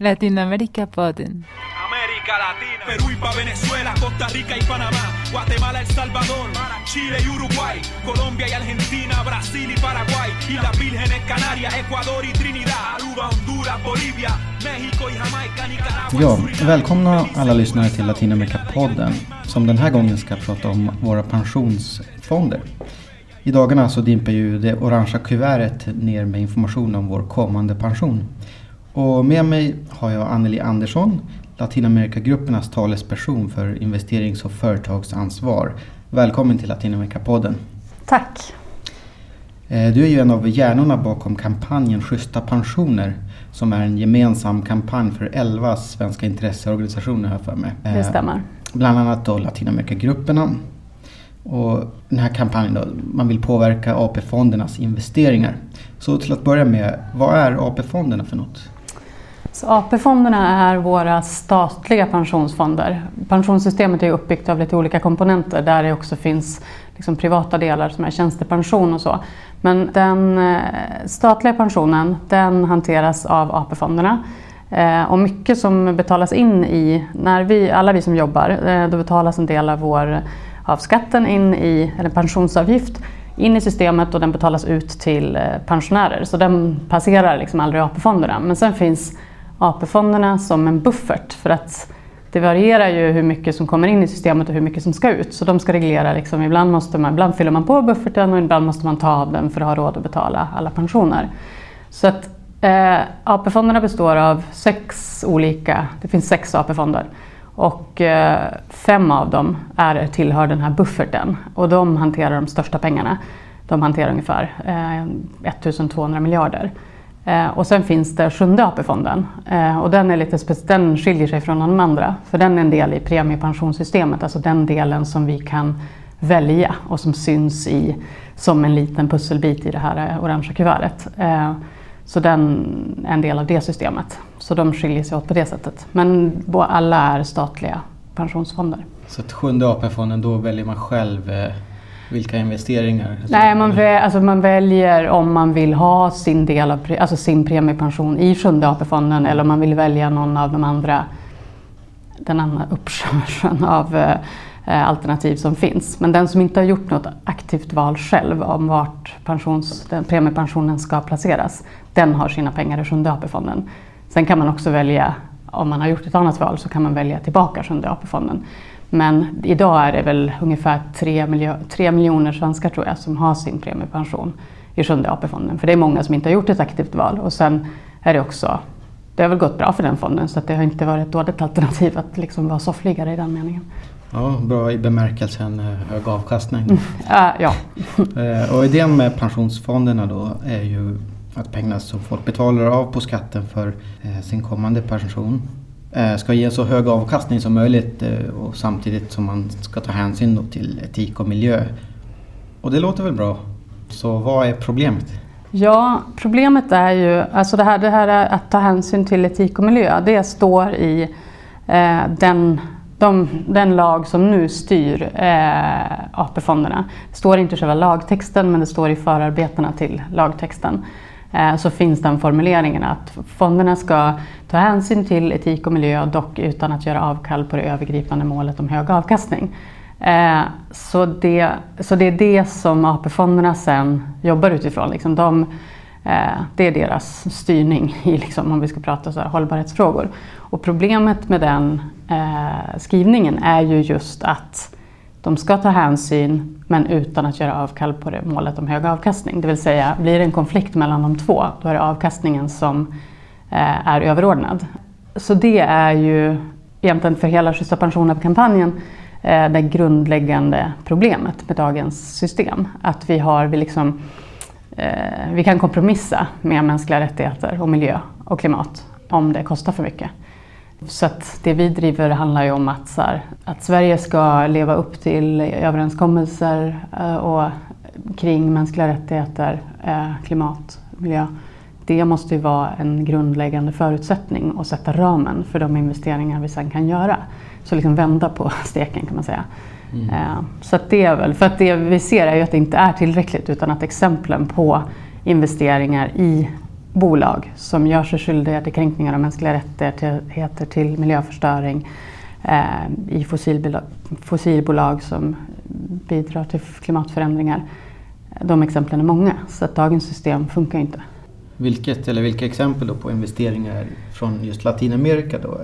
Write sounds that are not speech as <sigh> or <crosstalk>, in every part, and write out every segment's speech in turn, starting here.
Latinoamérica-podden. América Latina, Perú y pa Venezuela, Costa Rica y Panamá, Guatemala, El Salvador, Chile y Uruguay, Colombia y Argentina, Brasil y Paraguay, y las Vírgenes Canarias, Ecuador y Trinidad, Aruba, Honduras, Bolivia, México y Jamaica, Nicaragua, Ja, välkomna alla lyssnare till Latinamerika-podden som den här gången ska prata om våra pensionsfonder. I dagarna så dimper ju det orangea kuvertet ner med information om vår kommande pension. Och med mig har jag Anneli Andersson, Latinamerikagruppernas talesperson för investerings och företagsansvar. Välkommen till Latinamerika-podden. Tack. Eh, Du är ju en av hjärnorna bakom kampanjen Schyssta pensioner som är en gemensam kampanj för 11 svenska intresseorganisationer här för mig. Det Eh, stämmer. Bland annat då Latinamerikagrupperna. Och den här kampanjen då, man vill påverka AP-fondernas investeringar. Så till att börja med, vad är AP-fonderna för något? Så AP-fonderna är våra statliga pensionsfonder. Pensionssystemet är uppbyggt av lite olika komponenter där det också finns liksom privata delar som är tjänstepension och så. Men den eh, statliga pensionen den hanteras av AP-fonderna. Eh, och mycket som betalas in i, när vi, alla vi som jobbar, eh, då betalas en del av, vår, av skatten in i, eller pensionsavgift in i systemet och den betalas ut till pensionärer. Så den passerar liksom aldrig AP-fonderna. Men sen finns AP-fonderna som en buffert för att det varierar ju hur mycket som kommer in i systemet och hur mycket som ska ut. Så de ska reglera, liksom, ibland, måste man, ibland fyller man på bufferten och ibland måste man ta av den för att ha råd att betala alla pensioner. Så att eh, AP-fonderna består av sex olika, det finns sex AP-fonder. Och eh, fem av dem är, tillhör den här bufferten och de hanterar de största pengarna. De hanterar ungefär eh, 1200 miljarder. Eh, och sen finns det sjunde AP-fonden eh, och den, är lite den skiljer sig från de andra för den är en del i premiepensionssystemet, alltså den delen som vi kan välja och som syns i, som en liten pusselbit i det här eh, orangea kuvertet. Så den är en del av det systemet. Så de skiljer sig åt på det sättet. Men alla är statliga pensionsfonder. Så att sjunde AP-fonden, då väljer man själv vilka investeringar? Nej, man, vä- alltså man väljer om man vill ha sin, del av, alltså sin premiepension i sjunde AP-fonden eller om man vill välja någon av de andra, den andra uppkörsön <laughs> av eh, alternativ som finns. Men den som inte har gjort något aktivt val själv om vart pensions, den premiepensionen ska placeras, den har sina pengar i sjunde AP-fonden. Sen kan man också välja, om man har gjort ett annat val, så kan man välja tillbaka sjunde AP-fonden. Men idag är det väl ungefär 3, miljo- 3 miljoner svenskar tror jag som har sin premiepension i sjunde AP-fonden. För det är många som inte har gjort ett aktivt val. Och sen är det också, det har väl gått bra för den fonden så det har inte varit ett dåligt alternativ att liksom vara soffliggare i den meningen. Ja, bra i bemärkelsen eh, hög avkastning. <laughs> Ja, ja. <laughs> Eh, Och idén med pensionsfonderna då är ju att pengarna som folk betalar av på skatten för eh, sin kommande pension Eh, ska ge så hög avkastning som möjligt eh, och samtidigt som man ska ta hänsyn till etik och miljö. Och det låter väl bra. Så vad är problemet? Ja, problemet är ju, alltså det här, det här är att ta hänsyn till etik och miljö, det står i eh, den, de, den lag som nu styr eh, AP-fonderna. Det står inte i själva lagtexten men det står i förarbetena till lagtexten. Eh, så finns den formuleringen att fonderna ska ta hänsyn till etik och miljö dock utan att göra avkall på det övergripande målet om hög avkastning. Eh, så, det, så det är det som AP-fonderna sen jobbar utifrån. Liksom de, eh, det är deras styrning i, liksom, om vi ska prata så här, hållbarhetsfrågor. Och problemet med den skrivningen är ju just att de ska ta hänsyn men utan att göra avkall på det målet om hög avkastning. Det vill säga, blir det en konflikt mellan de två, då är det avkastningen som eh, är överordnad. Så det är ju egentligen för hela Schyssta pensioner-kampanjen eh, det grundläggande problemet med dagens system. Att vi, har, vi, liksom, eh, vi kan kompromissa med mänskliga rättigheter och miljö och klimat om det kostar för mycket. Så att det vi driver handlar ju om att, så här, att Sverige ska leva upp till överenskommelser eh, och kring mänskliga rättigheter, eh, klimat, miljö. Det måste ju vara en grundläggande förutsättning och sätta ramen för de investeringar vi sen kan göra. Så liksom vända på <laughs> steken kan man säga. Eh, Så det är väl, för att det vi ser är ju att det inte är tillräckligt utan att exemplen på investeringar i bolag som gör sig skyldiga till kränkningar av mänskliga rättigheter, till miljöförstöring eh, i fossilbolag, fossilbolag som bidrar till klimatförändringar. De exemplen är många, så att dagens system funkar inte. Vilket, eller vilka exempel då på investeringar från just Latinamerika då,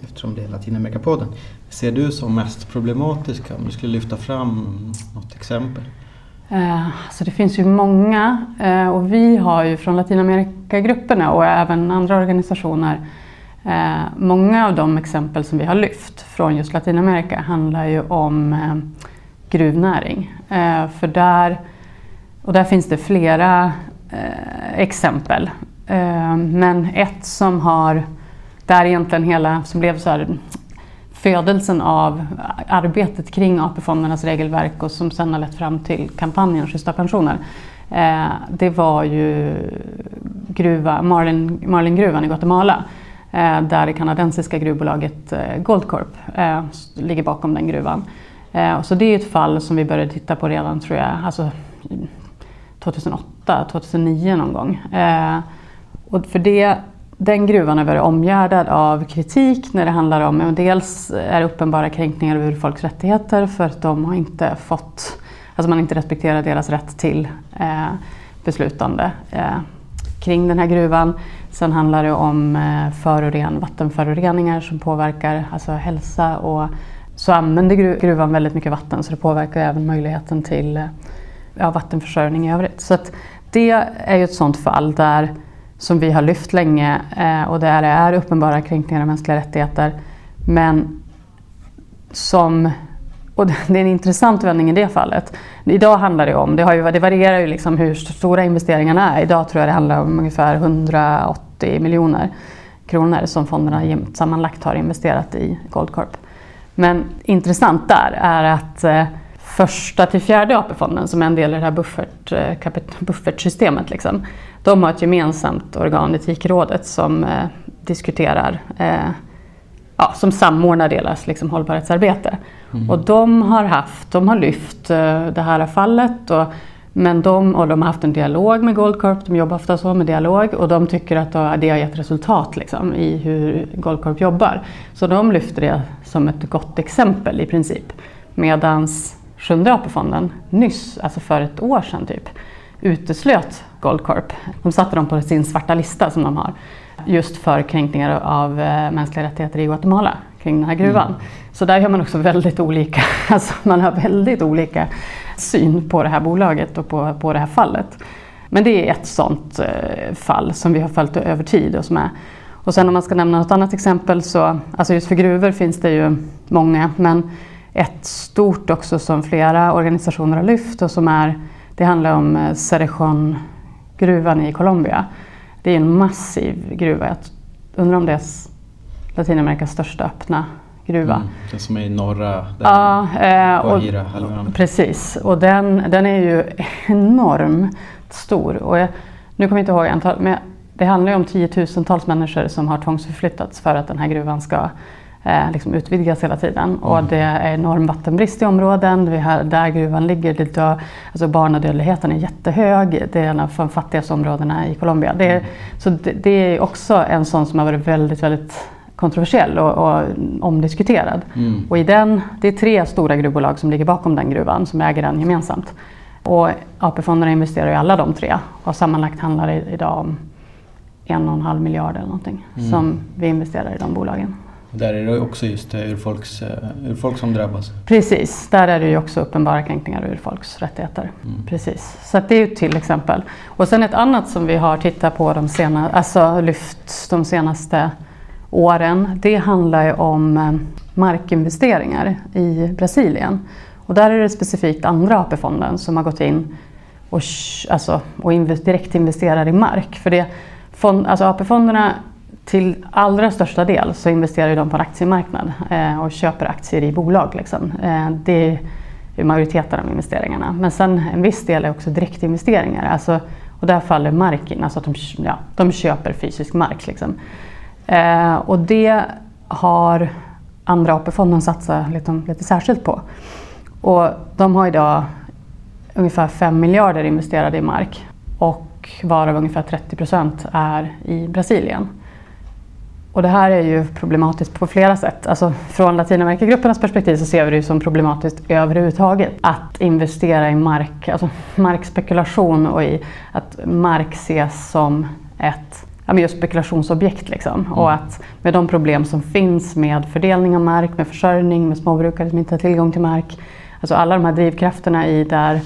eftersom det är Latinamerikapodden, ser du som mest problematiska om du skulle lyfta fram något exempel? Så det finns ju många eh, och vi har ju från Latinamerikagrupperna och även andra organisationer eh, Många av de exempel som vi har lyft från just Latinamerika handlar ju om gruvnäring. För där, och där finns det flera exempel. Men ett som har, där egentligen hela, som blev så här födelsen av arbetet kring AP-fondernas regelverk och som sedan har lett fram till kampanjen Schyssta pensioner. Eh, det var ju gruva, Marlin, Marlingruvan i Guatemala eh, där det kanadensiska gruvbolaget eh, Goldcorp eh, ligger bakom den gruvan. Eh, så det är ett fall som vi började titta på redan tror jag, alltså 2008, 2009 någon gång. Eh, och för det den gruvan har varit omgärdad av kritik när det handlar om, dels är det uppenbara kränkningar av urfolks rättigheter för att de har inte fått, alltså man har inte respekterat deras rätt till eh, beslutande eh, kring den här gruvan. Sen handlar det om eh, föroren, vattenföroreningar som påverkar alltså hälsa och så använder gruvan väldigt mycket vatten så det påverkar även möjligheten till eh, ja, vattenförsörjning i övrigt. Så det är ju ett sådant fall där som vi har lyft länge eh, och där det är uppenbara kränkningar av mänskliga rättigheter. Men som, och <laughs> det är en intressant vändning i det fallet. Idag handlar det om, det, har ju, det varierar ju liksom hur stora investeringarna är. Idag tror jag det handlar om ungefär 180 miljoner kronor som fonderna sammanlagt har investerat i Goldcorp. Men intressant där är att eh, första till fjärde AP-fonden som är en del i det här buffert, eh, buffertsystemet. Liksom, de har ett gemensamt organ, Etikrådet, som eh, diskuterar, eh, ja, som samordnar deras liksom, hållbarhetsarbete. Mm. Och de har haft, de har lyft eh, det här fallet och, men de, och de har haft en dialog med Goldcorp, de jobbar ofta så med dialog och de tycker att det har gett resultat liksom, i hur Goldcorp jobbar. Så de lyfter det som ett gott exempel i princip. Medans Sjunde AP-fonden nyss, alltså för ett år sedan typ, uteslöt Goldcorp. De satte dem på sin svarta lista som de har. Just för kränkningar av eh, mänskliga rättigheter i Guatemala kring den här gruvan. Mm. Så där har man också väldigt olika, <laughs> alltså man har väldigt olika syn på det här bolaget och på, på det här fallet. Men det är ett sådant eh, fall som vi har följt över tid och som är och sen om man ska nämna något annat exempel så, alltså just för gruvor finns det ju många, men ett stort också som flera organisationer har lyft och som är, det handlar om eh, Cerrejón-gruvan i Colombia. Det är en massiv gruva. Jag undrar om det är Latinamerikas största öppna gruva. Mm, den som är i norra ja, eh, och, Precis, och den, den är ju enormt stor. Och jag, nu kommer jag inte ihåg antal, men det handlar ju om tiotusentals människor som har tvångsförflyttats för att den här gruvan ska liksom utvidgas hela tiden. Mm. Och det är enorm vattenbrist i områden. Vi har, där gruvan ligger, det dör, alltså barnadödligheten är jättehög. Det är en av de fattigaste områdena i Colombia. Det är, mm. Så det, det, är också en sån som har varit väldigt, väldigt kontroversiell och, och omdiskuterad. Mm. Och i den, det är tre stora gruvbolag som ligger bakom den gruvan som äger den gemensamt. Och AP-fonderna investerar i alla de tre och sammanlagt handlar det idag om en och en halv miljard eller någonting mm. som vi investerar i de bolagen. Där är det också just urfolks, eh, urfolk som drabbas. Precis, där är det ju också uppenbara kränkningar av urfolks rättigheter. Mm. Precis. Så det är ju till exempel. Och sen ett annat som vi har tittat på de sena, alltså lyft de senaste åren. Det handlar ju om eh, markinvesteringar i Brasilien. Och där är det specifikt andra AP-fonden som har gått in och, alltså, och direkt investerar i mark. För det, fond, alltså AP-fonderna till allra största del så investerar de på en aktiemarknad eh, och köper aktier i bolag. Liksom. Eh, det är majoriteten av investeringarna. Men sen en viss del är också direktinvesteringar. Alltså, och där faller mark in, alltså att de, ja, de köper fysisk mark. Liksom. Eh, och det har Andra AP-fonden satsat lite, lite särskilt på. Och de har idag ungefär 5 miljarder investerade i mark. Och och varav ungefär 30 procent är i Brasilien. Och det här är ju problematiskt på flera sätt. Alltså från Latinamerikagruppernas perspektiv så ser vi det som problematiskt överhuvudtaget att investera i mark, alltså markspekulation och i att mark ses som ett ja, just spekulationsobjekt. Liksom. Mm. Och att med de problem som finns med fördelning av mark, med försörjning, med småbrukare som inte har tillgång till mark. Alltså alla de här drivkrafterna i där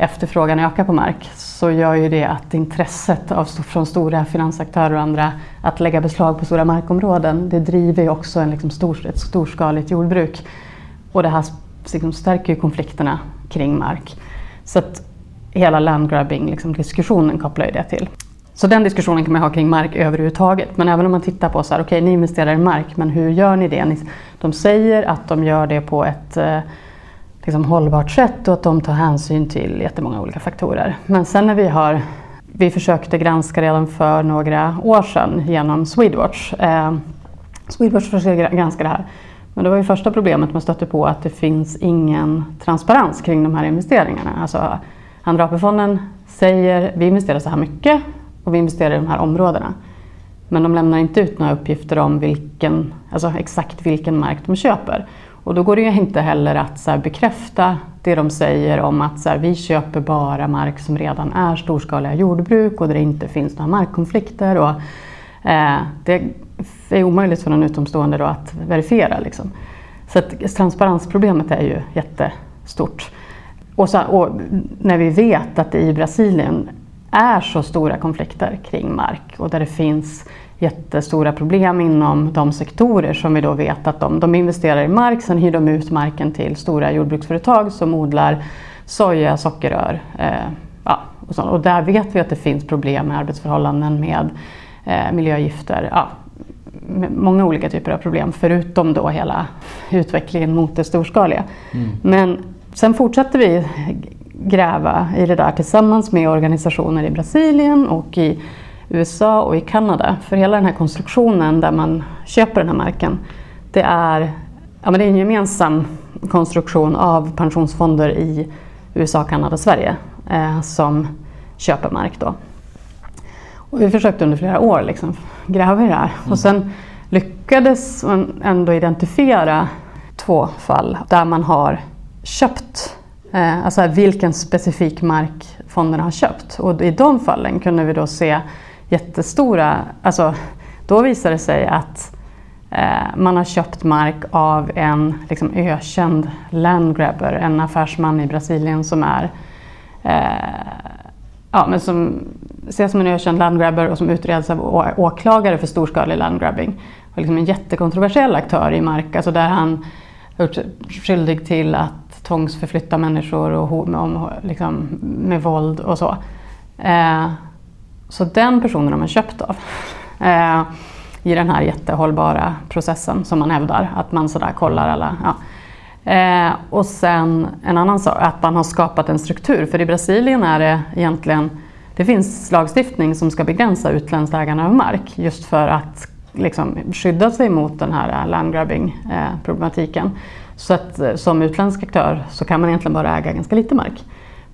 efterfrågan ökar på mark så gör ju det att intresset av, från stora finansaktörer och andra att lägga beslag på stora markområden det driver ju också en liksom stor, ett storskaligt jordbruk. Och det här liksom stärker ju konflikterna kring mark. Så att hela landgrabbing-diskussionen liksom, kopplar ju det till. Så den diskussionen kan man ha kring mark överhuvudtaget. Men även om man tittar på så här, okej okay, ni investerar i mark, men hur gör ni det? De säger att de gör det på ett eh, liksom hållbart sätt och att de tar hänsyn till jättemånga olika faktorer. Men sen när vi har vi försökte granska redan för några år sedan genom Swedwatch. Eh, Swedwatch försökte granska det här. Men det var ju första problemet man stötte på att det finns ingen transparens kring de här investeringarna. Alltså Andra AP-fonden säger vi investerar så här mycket och vi investerar i de här områdena. Men de lämnar inte ut några uppgifter om vilken, alltså exakt vilken mark de köper. Och då går det ju inte heller att så bekräfta det de säger om att så här, vi köper bara mark som redan är storskaliga jordbruk och där det inte finns några markkonflikter. Och, eh, det är omöjligt för någon utomstående då att verifiera. Liksom. Så att transparensproblemet är ju jättestort. Och, så, och när vi vet att det i Brasilien är så stora konflikter kring mark och där det finns jättestora problem inom de sektorer som vi då vet att de, de investerar i mark, sen hyr de ut marken till stora jordbruksföretag som odlar soja, sockerrör. Eh, ja, och, så. och där vet vi att det finns problem med arbetsförhållanden, med eh, miljögifter, ja, med många olika typer av problem förutom då hela utvecklingen mot det storskaliga. Mm. Men sen fortsätter vi gräva i det där tillsammans med organisationer i Brasilien och i USA och i Kanada. För hela den här konstruktionen där man köper den här marken, det är, ja, men det är en gemensam konstruktion av pensionsfonder i USA, Kanada och Sverige eh, som köper mark. Då. Och vi försökte under flera år liksom, gräva i det här mm. och sen lyckades man ändå identifiera två fall där man har köpt Eh, alltså vilken specifik mark fonderna har köpt. Och i de fallen kunde vi då se jättestora, alltså då visar det sig att eh, man har köpt mark av en liksom, ökänd landgrabber, en affärsman i Brasilien som är eh, ja, men som ses som en ökänd landgrabber och som utreds av åklagare för storskalig landgrabbing. Och liksom en jättekontroversiell aktör i mark, alltså där han gjort sig skyldig till att tvångsförflytta människor och med, liksom, med våld och så. Eh, så den personen har man köpt av. Eh, I den här jättehållbara processen som man hävdar, att man sådär kollar alla. Ja. Eh, och sen en annan sak, att man har skapat en struktur. För i Brasilien är det egentligen, det finns lagstiftning som ska begränsa utländskt ägande av mark just för att liksom, skydda sig mot den här landgrabbing-problematiken. Eh, så att eh, som utländsk aktör så kan man egentligen bara äga ganska lite mark.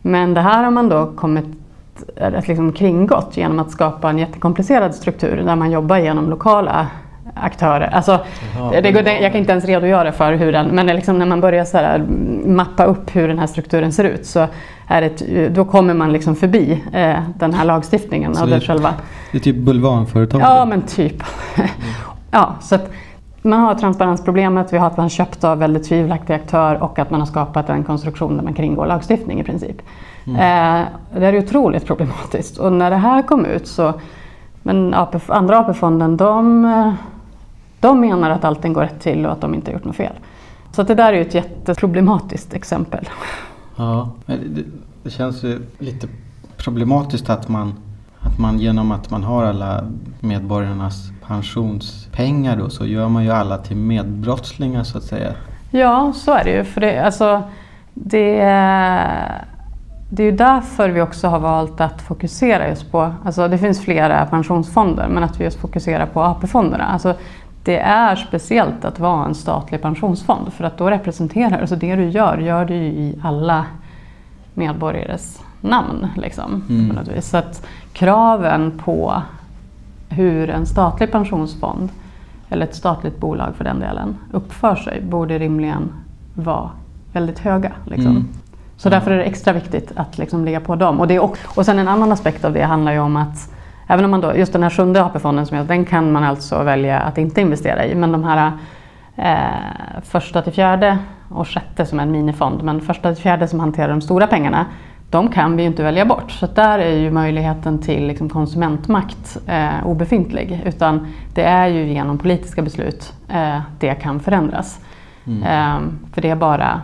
Men det här har man då kommit att liksom kringgått genom att skapa en jättekomplicerad struktur där man jobbar genom lokala aktörer. Alltså, Jaha, det går, jag kan inte ens redogöra för hur den, men liksom när man börjar så här, mappa upp hur den här strukturen ser ut så är det, då kommer man liksom förbi eh, den här lagstiftningen. Så det, själva. det är typ bulvanföretag? Ja, men typ. Mm. <laughs> ja, så att, man har transparensproblemet, vi har att man köpt av väldigt tvivelaktig aktör och att man har skapat en konstruktion där man kringgår lagstiftning i princip. Mm. Eh, det är otroligt problematiskt och när det här kom ut så men AP, andra AP-fonden de, eh, de menar att allting går rätt till och att de inte har gjort något fel. Så det där är ju ett jätteproblematiskt exempel. Ja, det, det känns ju lite problematiskt att man, att man genom att man har alla medborgarnas pensionspengar då så gör man ju alla till medbrottslingar så att säga. Ja, så är det ju. För det, alltså, det, det är ju därför vi också har valt att fokusera just på, alltså det finns flera pensionsfonder, men att vi just fokuserar på AP-fonderna. Alltså, det är speciellt att vara en statlig pensionsfond för att då representerar, alltså det du gör, gör du ju i alla medborgares namn. Liksom, mm. Så att kraven på hur en statlig pensionsfond, eller ett statligt bolag för den delen, uppför sig borde rimligen vara väldigt höga. Liksom. Mm. Så därför är det extra viktigt att liksom ligga på dem. Och, det och, och sen en annan aspekt av det handlar ju om att Även om man då, just den här sjunde AP-fonden, som jag, den kan man alltså välja att inte investera i. Men de här eh, första till fjärde och sjätte som är en minifond, men första till fjärde som hanterar de stora pengarna, de kan vi ju inte välja bort. Så där är ju möjligheten till liksom konsumentmakt eh, obefintlig. Utan det är ju genom politiska beslut eh, det kan förändras. Mm. Eh, för det är bara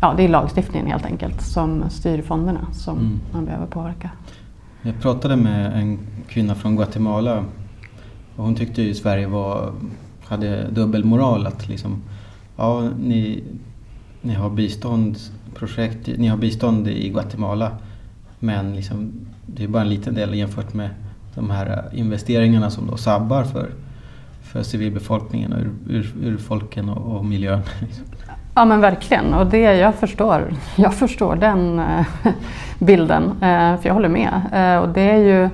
ja, det är lagstiftningen helt enkelt som styr fonderna som mm. man behöver påverka. Jag pratade med en kvinna från Guatemala och hon tyckte ju Sverige var, hade dubbelmoral. Att liksom, ja, ni, ni har biståndsprojekt, ni har bistånd i Guatemala men liksom, det är bara en liten del jämfört med de här investeringarna som då sabbar för, för civilbefolkningen och ur, ur, urfolken och, och miljön. Ja men verkligen och det jag förstår, jag förstår den eh, bilden, eh, för jag håller med. Eh, och det är ju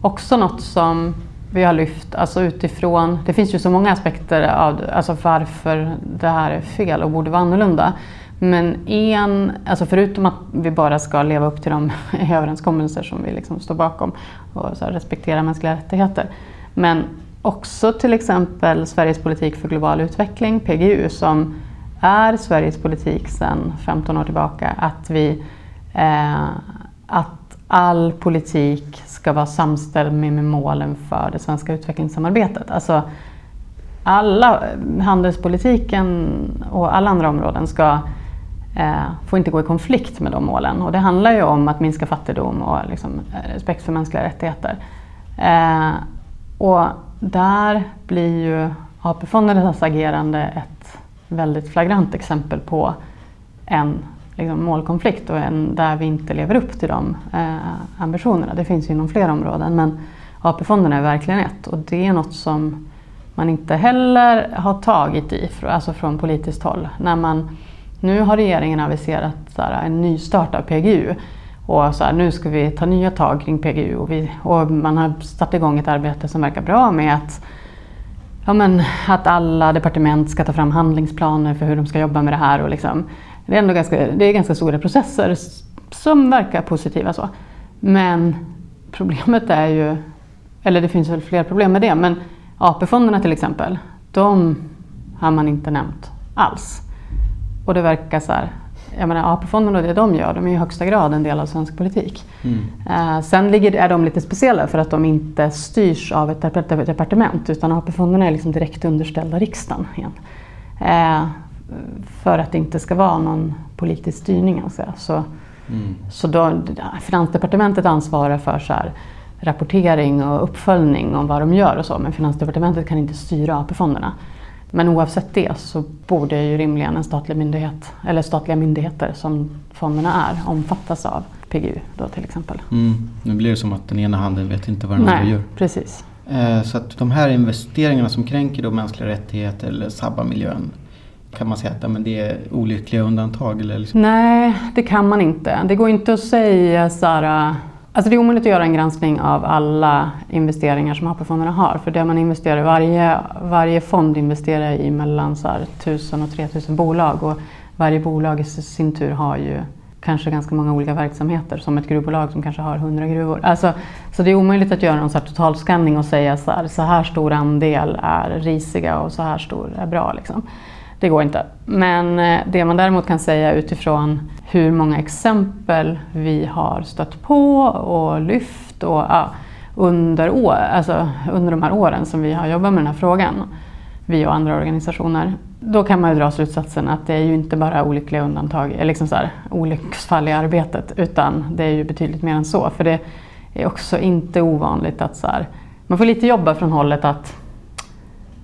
också något som vi har lyft alltså utifrån, det finns ju så många aspekter av alltså varför det här är fel och borde vara annorlunda. Men en, alltså förutom att vi bara ska leva upp till de <laughs> överenskommelser som vi liksom står bakom och så respektera mänskliga rättigheter. Men också till exempel Sveriges politik för global utveckling, PGU, som är Sveriges politik sedan 15 år tillbaka att, vi, eh, att all politik ska vara samstämmig med målen för det svenska utvecklingssamarbetet. Alltså, alla, eh, handelspolitiken och alla andra områden ska eh, får inte gå i konflikt med de målen. Och det handlar ju om att minska fattigdom och liksom, eh, respekt för mänskliga rättigheter. Eh, och där blir ju AP-fondernas agerande ett väldigt flagrant exempel på en liksom, målkonflikt och en där vi inte lever upp till de eh, ambitionerna. Det finns ju inom flera områden men AP-fonderna är verkligen ett och det är något som man inte heller har tagit i, alltså från politiskt håll. När man, nu har regeringen aviserat så här, en nystart av PGU och så här, nu ska vi ta nya tag kring PGU och, vi, och man har satt igång ett arbete som verkar bra med att ja, men, att alla departement ska ta fram handlingsplaner för hur de ska jobba med det här. Och liksom, det, är ändå ganska, det är ganska stora processer som verkar positiva. Så. Men problemet är ju, eller det finns väl fler problem med det, men AP-fonderna till exempel, de har man inte nämnt alls. Och det verkar så här, jag menar AP-fonderna och det de gör, de är i högsta grad en del av svensk politik. Mm. Eh, sen ligger, är de lite speciella för att de inte styrs av ett departement utan AP-fonderna är liksom direkt underställda riksdagen. Igen. Eh, för att det inte ska vara någon politisk styrning. Alltså. Så, mm. så då, Finansdepartementet ansvarar för så här, rapportering och uppföljning om vad de gör och så men Finansdepartementet kan inte styra AP-fonderna. Men oavsett det så borde ju rimligen en statlig myndighet, eller statliga myndigheter som fonderna är, omfattas av PGU då till exempel. Mm. Nu blir det som att den ena handen vet inte vad den andra gör. precis. Eh, så att de här investeringarna som kränker då mänskliga rättigheter eller sabbar miljön kan man säga att men det är olyckliga undantag? Eller liksom? Nej, det kan man inte. Det går inte att säga så här, Alltså det är omöjligt att göra en granskning av alla investeringar som AP-fonderna har. För det man investerar, varje, varje fond investerar i mellan så här 1000 och 3000 bolag. Och varje bolag i sin tur har ju kanske ganska många olika verksamheter. Som ett gruvbolag som kanske har 100 gruvor. Alltså, så det är omöjligt att göra någon totalskanning och säga så här, så här stor andel är risiga och så här stor är bra. Liksom. Det går inte. Men eh, det man däremot kan säga utifrån hur många exempel vi har stött på och lyft och, ja, under, år, alltså under de här åren som vi har jobbat med den här frågan, vi och andra organisationer, då kan man ju dra slutsatsen att det är ju inte bara olyckliga undantag, liksom så här, olycksfall i arbetet, utan det är ju betydligt mer än så. För det är också inte ovanligt att så här, man får lite jobba från hållet att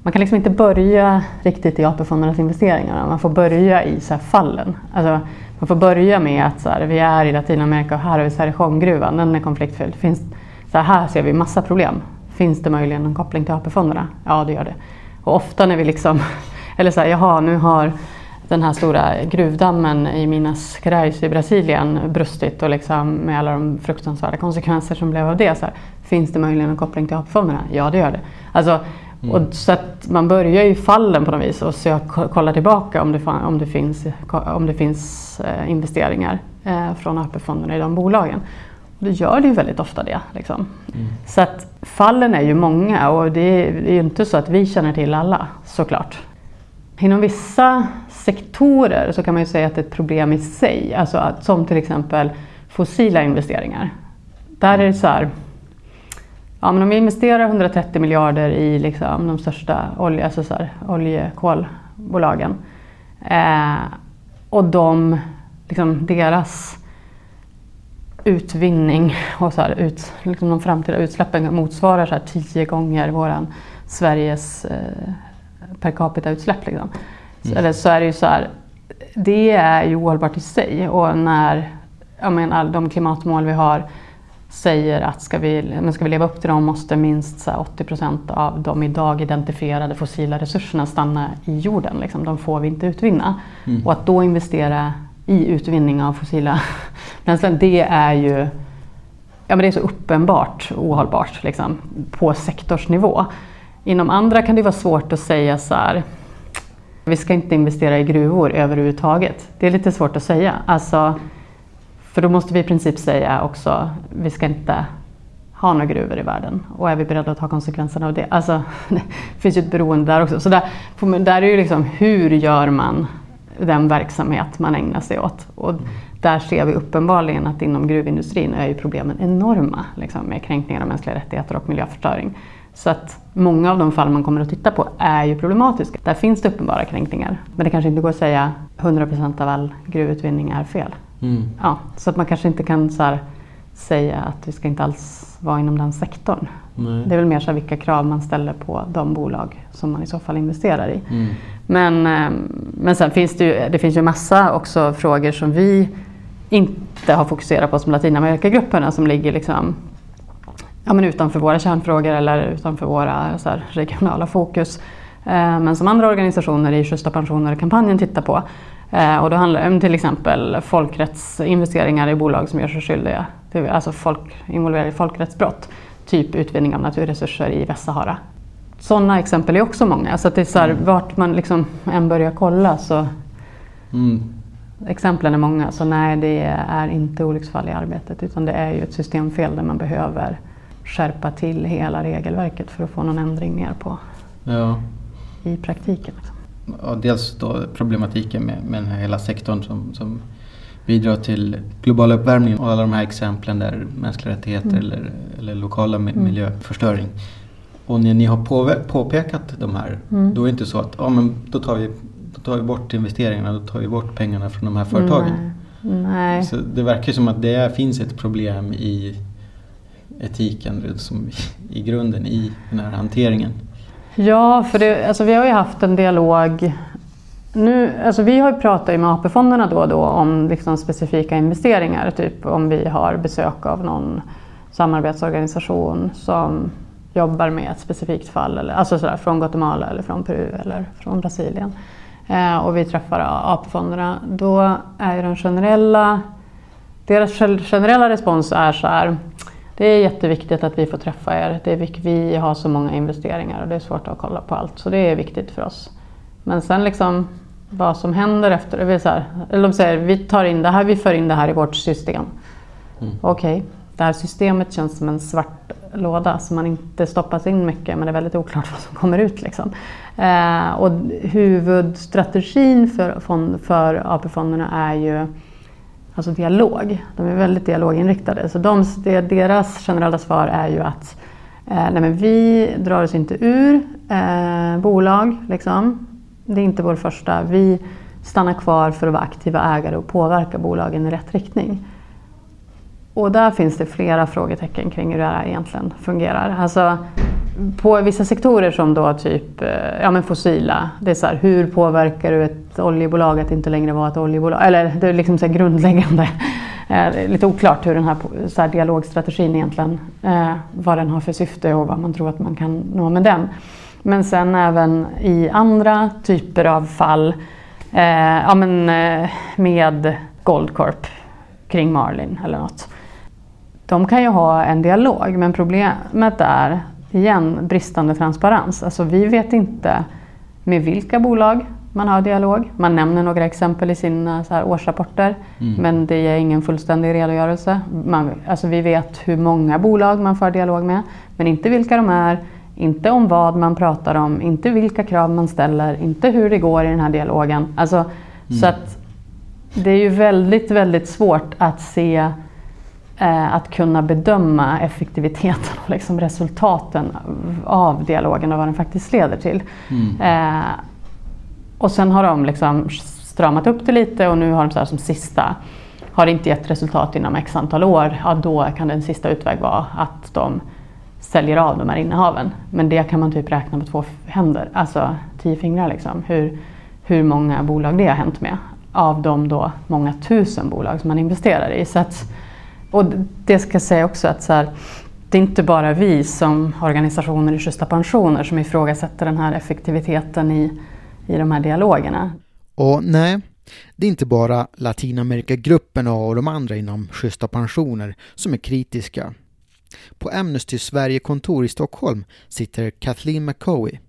man kan liksom inte börja riktigt i AP-fondernas investeringar. Man får börja i så fallen. Alltså, man får börja med att så här, vi är i Latinamerika och här har vi Cerrejongruvan, den är konfliktfylld. Finns, så här, här ser vi massa problem. Finns det möjligen någon koppling till AP-fonderna? Ja, det gör det. Och ofta när vi liksom, <laughs> eller så här, jaha, nu har den här stora gruvdammen i Minas Gerais i Brasilien brustit och liksom med alla de fruktansvärda konsekvenser som blev av det. Så här, finns det möjligen en koppling till AP-fonderna? Ja, det gör det. Alltså, mm. och så att man börjar ju fallen på något vis och söka, kolla tillbaka om det, om det finns, om det finns eh, investeringar eh, från AP-fonderna i de bolagen. Och då gör det ju väldigt ofta det. Liksom. Mm. Så att fallen är ju många och det är ju inte så att vi känner till alla såklart. Inom vissa sektorer så kan man ju säga att det är ett problem i sig. Alltså att, som till exempel fossila investeringar. Där är det så här, ja, men om vi investerar 130 miljarder i liksom de största olje, alltså så här, oljekolbolagen eh, och de, liksom deras utvinning och så här, ut, liksom de framtida utsläppen motsvarar så här, tio gånger våran Sveriges eh, per capita-utsläpp. Liksom. Mm. Eller så är det ju så här, det är ju ohållbart i sig och när jag menar, de klimatmål vi har säger att ska vi, men ska vi leva upp till dem måste minst så 80 procent av de idag identifierade fossila resurserna stanna i jorden. Liksom. De får vi inte utvinna. Mm. Och att då investera i utvinning av fossila <laughs> bränslen, det är ju ja, men det är så uppenbart ohållbart liksom, på sektorsnivå. Inom andra kan det vara svårt att säga så här, vi ska inte investera i gruvor överhuvudtaget. Det är lite svårt att säga. Alltså, för då måste vi i princip säga också, vi ska inte ha några gruvor i världen. Och är vi beredda att ta konsekvenserna av det? Alltså, <laughs> det finns ju ett beroende där också. Så där, där är ju liksom, hur gör man den verksamhet man ägnar sig åt? Och där ser vi uppenbarligen att inom gruvindustrin är ju problemen enorma liksom, med kränkningar av mänskliga rättigheter och miljöförstöring. Så att många av de fall man kommer att titta på är ju problematiska. Där finns det uppenbara kränkningar. Men det kanske inte går att säga 100% av all gruvutvinning är fel. Mm. Ja, så att man kanske inte kan så här, säga att vi ska inte alls vara inom den sektorn. Nej. Det är väl mer så här, vilka krav man ställer på de bolag som man i så fall investerar i. Mm. Men, eh, men sen finns det ju, det finns ju massa också frågor som vi inte har fokuserat på som Latinamerikagrupperna som ligger liksom ja, men utanför våra kärnfrågor eller utanför våra så här, regionala fokus. Eh, men som andra organisationer i Schyssta pensioner-kampanjen tittar på. Eh, och då handlar det om till exempel folkrättsinvesteringar i bolag som gör sig skyldiga till alltså folk, involverade i folkrättsbrott. Typ utvinning av naturresurser i Västsahara. Sådana exempel är också många. Så att det är så här, mm. vart man liksom än börjar kolla så mm. Exemplen är många, så nej det är inte olycksfall i arbetet utan det är ju ett systemfel där man behöver skärpa till hela regelverket för att få någon ändring ner på ja. i praktiken. Ja, dels då problematiken med, med den här hela sektorn som, som bidrar till global uppvärmning och alla de här exemplen där mänskliga rättigheter mm. eller, eller lokala mm. miljöförstöring. Och när ni har på, påpekat de här, mm. då är det inte så att ja, men då, tar vi, då tar vi bort investeringarna, då tar vi bort pengarna från de här företagen. Nej. Nej. Så det verkar som att det finns ett problem i etiken som i grunden i den här hanteringen? Ja, för det, alltså vi har ju haft en dialog nu, alltså vi har ju pratat med AP-fonderna då och då om liksom specifika investeringar. Typ om vi har besök av någon samarbetsorganisation som jobbar med ett specifikt fall. Eller, alltså sådär, från Guatemala eller från Peru eller från Brasilien. Eh, och vi träffar AP-fonderna. Då är ju den generella, deras generella respons är så här det är jätteviktigt att vi får träffa er. Det är vi har så många investeringar och det är svårt att kolla på allt. Så det är viktigt för oss. Men sen liksom vad som händer efter, det så här, eller de säger vi tar in det här, vi för in det här i vårt system. Mm. Okej, okay. det här systemet känns som en svart låda så man inte stoppas in mycket men det är väldigt oklart <laughs> vad som kommer ut. Liksom. Eh, och huvudstrategin för, för AP-fonderna är ju alltså dialog. De är väldigt dialoginriktade. Så de, deras generella svar är ju att eh, nej men vi drar oss inte ur eh, bolag. Liksom. Det är inte vår första. Vi stannar kvar för att vara aktiva ägare och påverka bolagen i rätt riktning. Och där finns det flera frågetecken kring hur det här egentligen fungerar. Alltså, på vissa sektorer som då typ eh, ja, men fossila, det är så här, hur påverkar du ett oljebolag att inte längre vara ett oljebolag? Eller det är liksom så grundläggande. <laughs> Eh, lite oklart hur den här, så här dialogstrategin egentligen, eh, vad den har för syfte och vad man tror att man kan nå med den. Men sen även i andra typer av fall eh, ja, men, eh, med Goldcorp kring Marlin eller något. De kan ju ha en dialog men problemet är igen bristande transparens. Alltså vi vet inte med vilka bolag man har dialog. Man nämner några exempel i sina så årsrapporter mm. men det ger ingen fullständig redogörelse. Man, alltså vi vet hur många bolag man för dialog med men inte vilka de är, inte om vad man pratar om, inte vilka krav man ställer, inte hur det går i den här dialogen. Alltså, mm. Så att det är ju väldigt, väldigt svårt att se att kunna bedöma effektiviteten och liksom resultaten av dialogen och vad den faktiskt leder till. Mm. Eh, och sen har de liksom stramat upp det lite och nu har de så här som sista, har det inte gett resultat inom x antal år, ja då kan den sista utväg vara att de säljer av de här innehaven. Men det kan man typ räkna på två händer, alltså tio fingrar liksom. Hur, hur många bolag det har hänt med. Av de då många tusen bolag som man investerar i. Så att, och det ska jag säga också att så här, det är inte bara vi som organisationer i Schyssta Pensioner som ifrågasätter den här effektiviteten i i de här dialogerna. Och nej, det är inte bara Latinamerikagrupperna och de andra inom Schyssta pensioner som är kritiska. På Amnesty Sverige-kontor i Stockholm sitter Kathleen McCoy.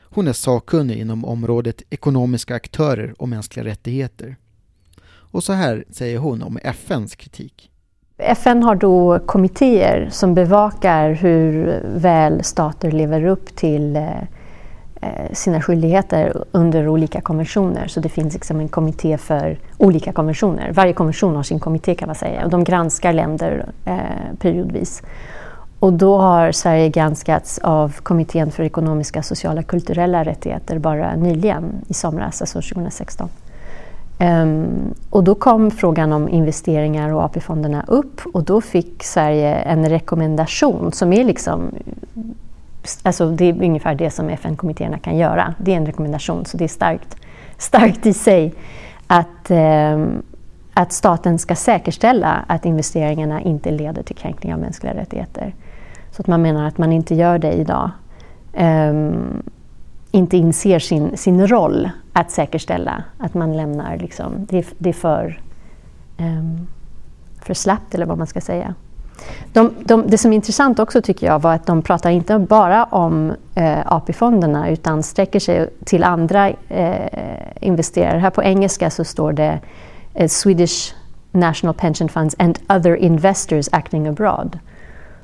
Hon är sakkunnig inom området ekonomiska aktörer och mänskliga rättigheter. Och så här säger hon om FNs kritik. FN har då kommittéer som bevakar hur väl stater lever upp till eh, eh, sina skyldigheter under olika konventioner. Så det finns liksom en kommitté för olika konventioner. Varje konvention har sin kommitté kan man säga och de granskar länder eh, periodvis. Och då har Sverige granskats av Kommittén för ekonomiska, sociala och kulturella rättigheter bara nyligen i somras, alltså 2016. Um, och då kom frågan om investeringar och AP-fonderna upp och då fick Sverige en rekommendation som är liksom Alltså det är ungefär det som FN-kommittéerna kan göra. Det är en rekommendation, så det är starkt, starkt i sig att, um, att staten ska säkerställa att investeringarna inte leder till kränkning av mänskliga rättigheter. Så att man menar att man inte gör det idag. Um, inte inser sin, sin roll att säkerställa att man lämnar, liksom, det, det är för, um, för slappt eller vad man ska säga. De, de, det som är intressant också tycker jag var att de pratar inte bara om eh, AP-fonderna utan sträcker sig till andra eh, investerare. Här på engelska så står det eh, Swedish National Pension Funds and other investors acting abroad.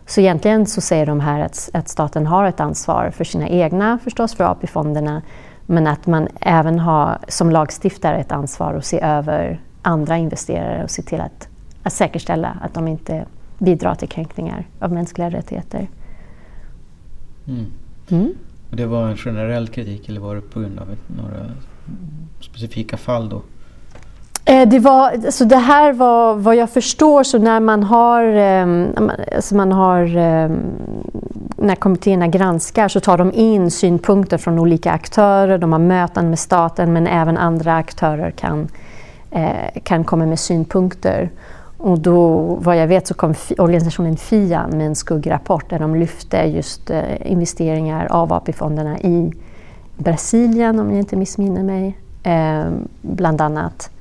Så egentligen så säger de här att, att staten har ett ansvar för sina egna, förstås för AP-fonderna, men att man även har som lagstiftare ett ansvar att se över andra investerare och se till att, att säkerställa att de inte bidra till kränkningar av mänskliga rättigheter. Mm. Mm. Det var en generell kritik eller var det på grund av några specifika fall då? Eh, det, var, så det här var vad jag förstår så när man har, alltså man har ehm, när kommittéerna granskar så tar de in synpunkter från olika aktörer, de har möten med staten men även andra aktörer kan, eh, kan komma med synpunkter. Och då, vad jag vet så kom organisationen FIAN med en skuggrapport där de lyfte just eh, investeringar av AP-fonderna i Brasilien, om jag inte missminner mig, ehm, bland annat.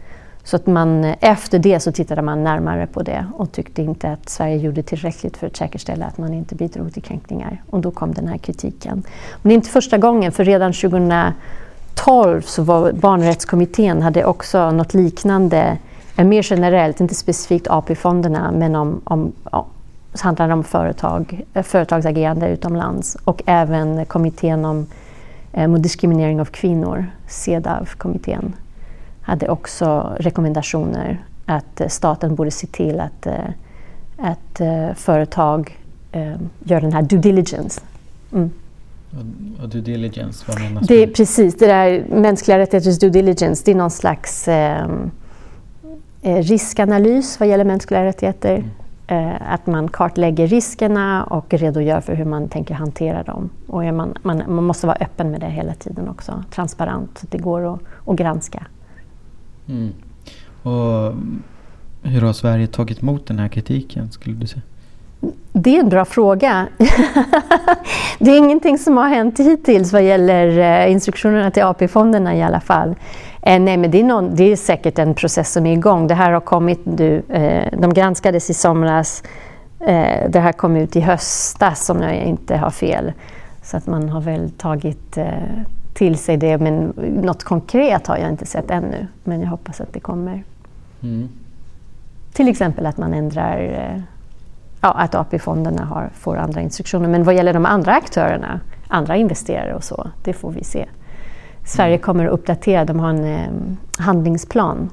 Så att man, eh, efter det så tittade man närmare på det och tyckte inte att Sverige gjorde tillräckligt för att säkerställa att man inte bidrog till kränkningar. Och då kom den här kritiken. Men det är inte första gången, för redan 2012 så var barnrättskommittén hade också något liknande mer generellt, inte specifikt AP-fonderna, men om, om, om så handlar det om företag, eh, företagsagerande utomlands och även kommittén om eh, mot diskriminering av kvinnor, CEDAW-kommittén, hade också rekommendationer att eh, staten borde se till att, eh, att eh, företag gör den här due diligence. Mm. Och due diligence, vad menas det? Precis, det där mänskliga rättigheters due diligence, det är någon slags Eh, riskanalys vad gäller mänskliga rättigheter. Mm. Eh, att man kartlägger riskerna och redogör för hur man tänker hantera dem. Och man, man, man måste vara öppen med det hela tiden också, transparent, så att det går att, att granska. Mm. Och hur har Sverige tagit emot den här kritiken, skulle du säga? Det är en bra fråga. <laughs> det är ingenting som har hänt hittills vad gäller eh, instruktionerna till AP-fonderna i alla fall. Eh, nej, men det är, någon, det är säkert en process som är igång. Det här har kommit nu, eh, de granskades i somras. Eh, det här kom ut i höstas om jag inte har fel. Så att man har väl tagit eh, till sig det, men något konkret har jag inte sett ännu. Men jag hoppas att det kommer. Mm. Till exempel att man ändrar eh, ja, att AP-fonderna får andra instruktioner. Men vad gäller de andra aktörerna, andra investerare och så, det får vi se. Sverige mm. kommer att uppdatera, de har en eh, handlingsplan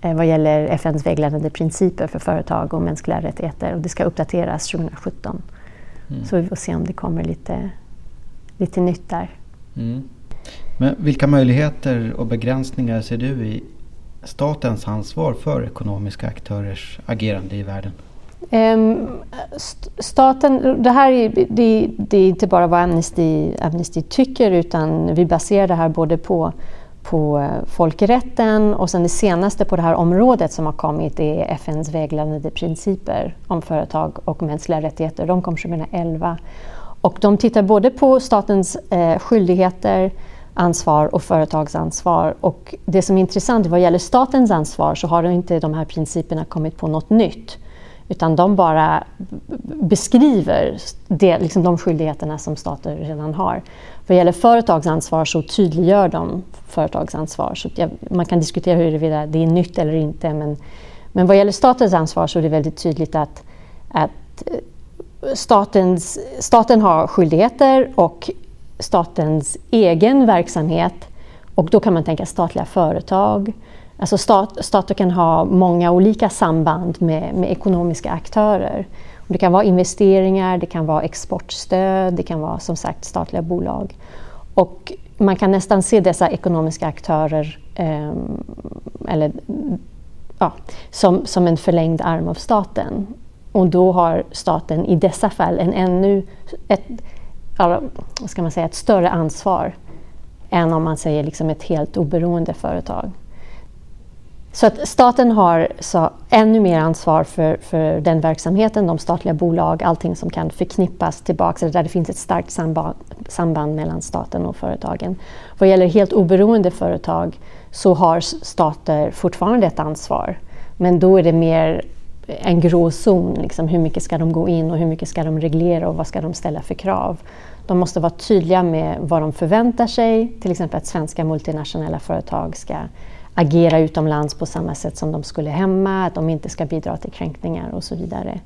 eh, vad gäller FNs vägledande principer för företag och mänskliga rättigheter och det ska uppdateras 2017. Mm. Så vi får se om det kommer lite, lite nytt där. Mm. Men vilka möjligheter och begränsningar ser du i statens ansvar för ekonomiska aktörers agerande i världen? Ehm, staten, det här är, det, det, är inte bara vad Amnesty, Amnesty tycker utan vi baserar det här både på, på eh, folkrätten och sen det senaste på det här området som har kommit är FNs vägledande principer om företag och mänskliga rättigheter. De kom 2011 och de tittar både på statens eh, skyldigheter ansvar och företagsansvar. Och det som är intressant vad gäller statens ansvar så har inte de här principerna kommit på något nytt. Utan de bara beskriver det, liksom de skyldigheterna som stater redan har. Vad gäller företagsansvar så tydliggör de företagsansvar. Så man kan diskutera huruvida det är nytt eller inte. Men, men vad gäller statens ansvar så är det väldigt tydligt att, att eh, statens, staten har skyldigheter och statens egen verksamhet och då kan man tänka statliga företag. Alltså stat, stater kan ha många olika samband med, med ekonomiska aktörer. Det kan vara investeringar, det kan vara exportstöd, det kan vara som sagt statliga bolag. Och man kan nästan se dessa ekonomiska aktörer eh, eller, ja, som, som en förlängd arm av staten. Och då har staten i dessa fall en ännu, ett, vad ska man säga, ett större ansvar än om man säger liksom ett helt oberoende företag. Så att staten har så ännu mer ansvar för, för den verksamheten, de statliga bolag, allting som kan förknippas tillbaka, där det finns ett starkt samband, samband mellan staten och företagen. Vad gäller helt oberoende företag så har stater fortfarande ett ansvar, men då är det mer en gråzon. Liksom, hur mycket ska de gå in och hur mycket ska de reglera och vad ska de ställa för krav? De måste vara tydliga med vad de förväntar sig, till exempel att svenska multinationella företag ska agera utomlands på samma sätt som de skulle hemma, att de inte ska bidra till kränkningar och så vidare.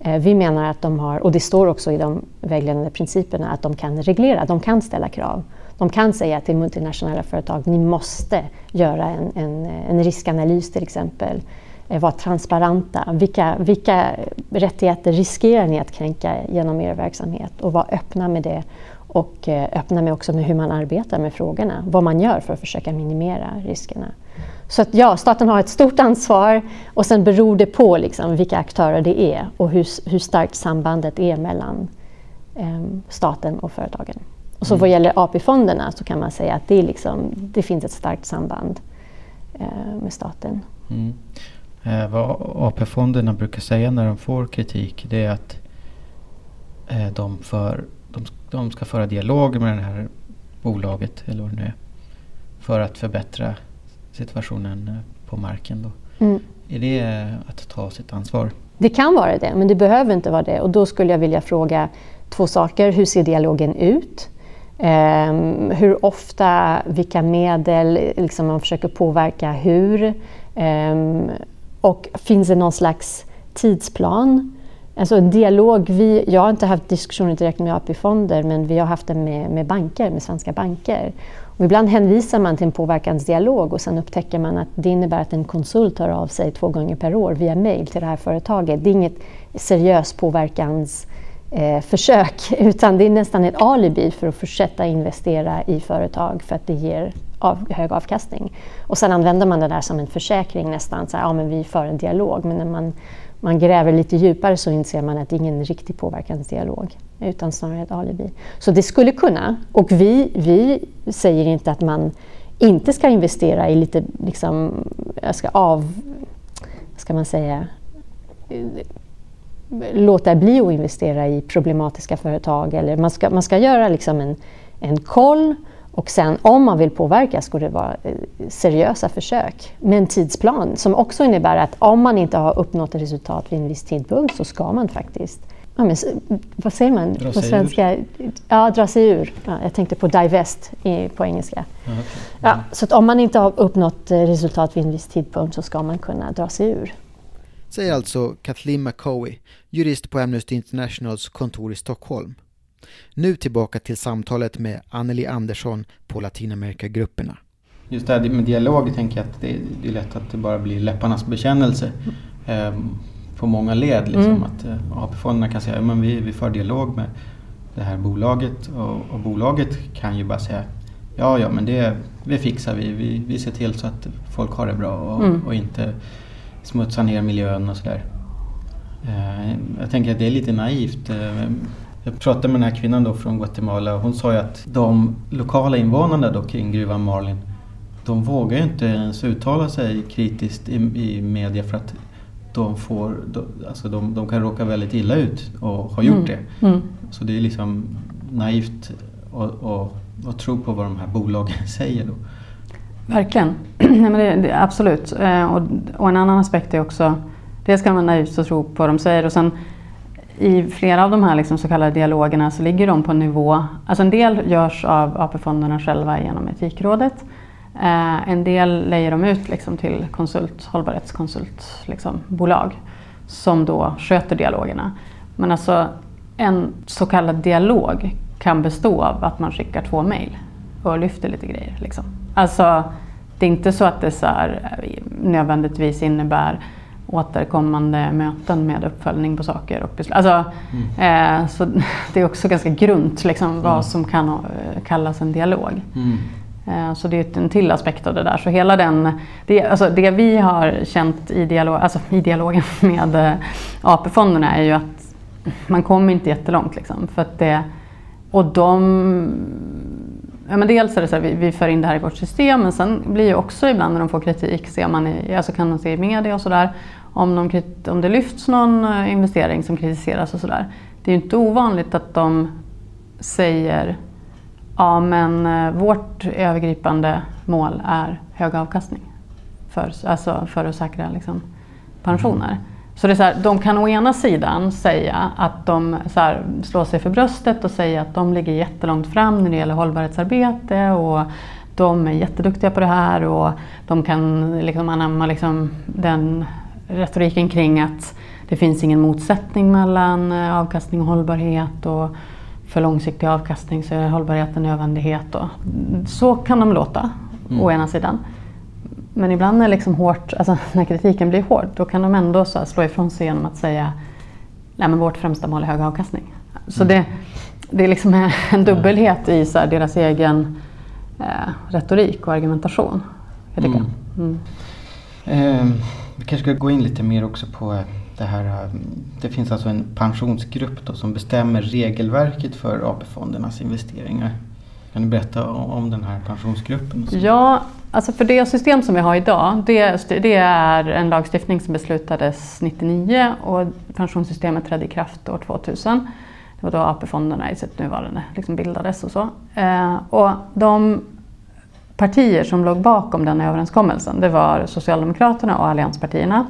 Eh, vi menar att de har, och det står också i de vägledande principerna, att de kan reglera, de kan ställa krav. De kan säga till multinationella företag, ni måste göra en, en, en riskanalys till exempel. Eh, vara transparenta. Vilka, vilka rättigheter riskerar ni att kränka genom er verksamhet? Och vara öppna med det och eh, öppna med också med hur man arbetar med frågorna. Vad man gör för att försöka minimera riskerna. Så att ja, staten har ett stort ansvar och sen beror det på liksom vilka aktörer det är och hur, hur starkt sambandet är mellan eh, staten och företagen. Och så mm. vad gäller AP-fonderna så kan man säga att det, liksom, det finns ett starkt samband eh, med staten. Mm. Eh, vad AP-fonderna brukar säga när de får kritik det är att eh, de, för, de, de ska föra dialog med det här bolaget eller vad det nu är. För att förbättra situationen eh, på marken. Då. Mm. Är det att ta sitt ansvar? Det kan vara det, men det behöver inte vara det. Och då skulle jag vilja fråga två saker. Hur ser dialogen ut? Um, hur ofta, vilka medel liksom man försöker påverka hur? Um, och finns det någon slags tidsplan? Alltså dialog, vi, jag har inte haft diskussioner direkt med AP-fonder men vi har haft det med, med banker, med svenska banker. Och ibland hänvisar man till en påverkansdialog och sen upptäcker man att det innebär att en konsult hör av sig två gånger per år via mail till det här företaget. Det är inget seriöst påverkansförsök eh, <laughs> utan det är nästan ett alibi för att fortsätta investera i företag för att det ger av, hög avkastning. Och sen använder man det där som en försäkring nästan. Så här, ja, men vi för en dialog. Men när man, man gräver lite djupare så inser man att det är ingen riktig påverkansdialog utan snarare ett alibi. Så det skulle kunna, och vi, vi säger inte att man inte ska investera i lite, liksom, jag ska av, ska man säga, låta bli att investera i problematiska företag. Eller man, ska, man ska göra liksom en, en koll och sen om man vill påverka ska det vara eh, seriösa försök med en tidsplan som också innebär att om man inte har uppnått ett resultat vid en viss tidpunkt så ska man faktiskt ja, men, vad säger man dra på svenska? Ur. Ja, dra sig ur. Ja, jag tänkte på divest i, på engelska. Ja, okay. ja, så att om man inte har uppnått eh, resultat vid en viss tidpunkt så ska man kunna dra sig ur. Säger alltså Kathleen McCowie, jurist på Amnesty Internationals kontor i Stockholm. Nu tillbaka till samtalet med Anneli Andersson på Latinamerikagrupperna. Just det här med dialog tänker jag att det är, lätt att det bara blir läpparnas bekännelse eh, på många led. Liksom, mm. att eh, AP-fonderna kan säga att vi, vi för dialog med det här bolaget och, och, bolaget kan ju bara säga ja, ja men det, det fixar vi. vi. Vi ser till så att folk har det bra och, mm. och inte smutsar ner miljön och sådär. Eh, jag tänker att det är lite naivt. Eh, jag pratade med den här kvinnan då från Guatemala och hon sa ju att de lokala invånarna då kring gruvan Marlin de vågar ju inte ens uttala sig kritiskt i, i media för att de, får, de, alltså de, de kan råka väldigt illa ut och har gjort mm. det. Mm. Så det är liksom naivt att tro på vad de här bolagen <laughs> säger då. Verkligen, <clears throat> Nej, men det, det, absolut. Eh, och, och, en annan aspekt är också, dels kan man naivt att tro på vad de säger och sen i flera av de här liksom så kallade dialogerna så ligger de på en nivå, alltså en del görs av AP-fonderna själva genom Etikrådet. Eh, en del lejer de ut liksom till konsult, hållbarhetskonsultbolag liksom, som då sköter dialogerna. Men alltså en så kallad dialog kan bestå av att man skickar två mejl och lyfter lite grejer. Liksom. Alltså, det är inte så att det så här, eh, nödvändigtvis innebär återkommande möten med uppföljning på saker och beslut. Alltså, mm. eh, så <laughs> det är också ganska grunt liksom, vad mm. som kan eh, kallas en dialog. Mm. Eh, så det är en till aspekt av det där. Så hela den, det, alltså det vi har känt i, dialog, alltså i dialogen <laughs> med eh, AP-fonderna är ju att man kommer inte jättelångt. Liksom, för att det, och de Ja, men dels är det så att vi, vi för in det här i vårt system men sen blir ju också ibland när de får kritik, ser man i, alltså kan man se i media och sådär, om, de, om det lyfts någon eh, investering som kritiseras och sådär. Det är ju inte ovanligt att de säger ja men eh, vårt övergripande mål är hög avkastning för, alltså för att säkra liksom, pensioner. Så det är så här, de kan å ena sidan säga att de så här, slår sig för bröstet och säger att de ligger jättelångt fram när det gäller hållbarhetsarbete och de är jätteduktiga på det här och de kan liksom anamma liksom den retoriken kring att det finns ingen motsättning mellan eh, avkastning och hållbarhet och för långsiktig avkastning så är hållbarhet en nödvändighet. Och så kan de låta, mm. å ena sidan. Men ibland när, liksom hårt, alltså när kritiken blir hård, då kan de ändå så slå ifrån sig genom att säga att vårt främsta mål är hög avkastning. Så mm. det, det är liksom en dubbelhet i så deras egen eh, retorik och argumentation. Jag mm. Mm. Eh, vi kanske ska gå in lite mer också på det här. Eh, det finns alltså en pensionsgrupp då som bestämmer regelverket för AP-fondernas investeringar. Kan du berätta om den här pensionsgruppen? Ja, alltså för det system som vi har idag, det, det är en lagstiftning som beslutades 99 och pensionssystemet trädde i kraft år 2000. Det var då AP-fonderna i sitt nuvarande liksom bildades och så. Eh, och de partier som låg bakom den överenskommelsen, det var Socialdemokraterna och allianspartierna.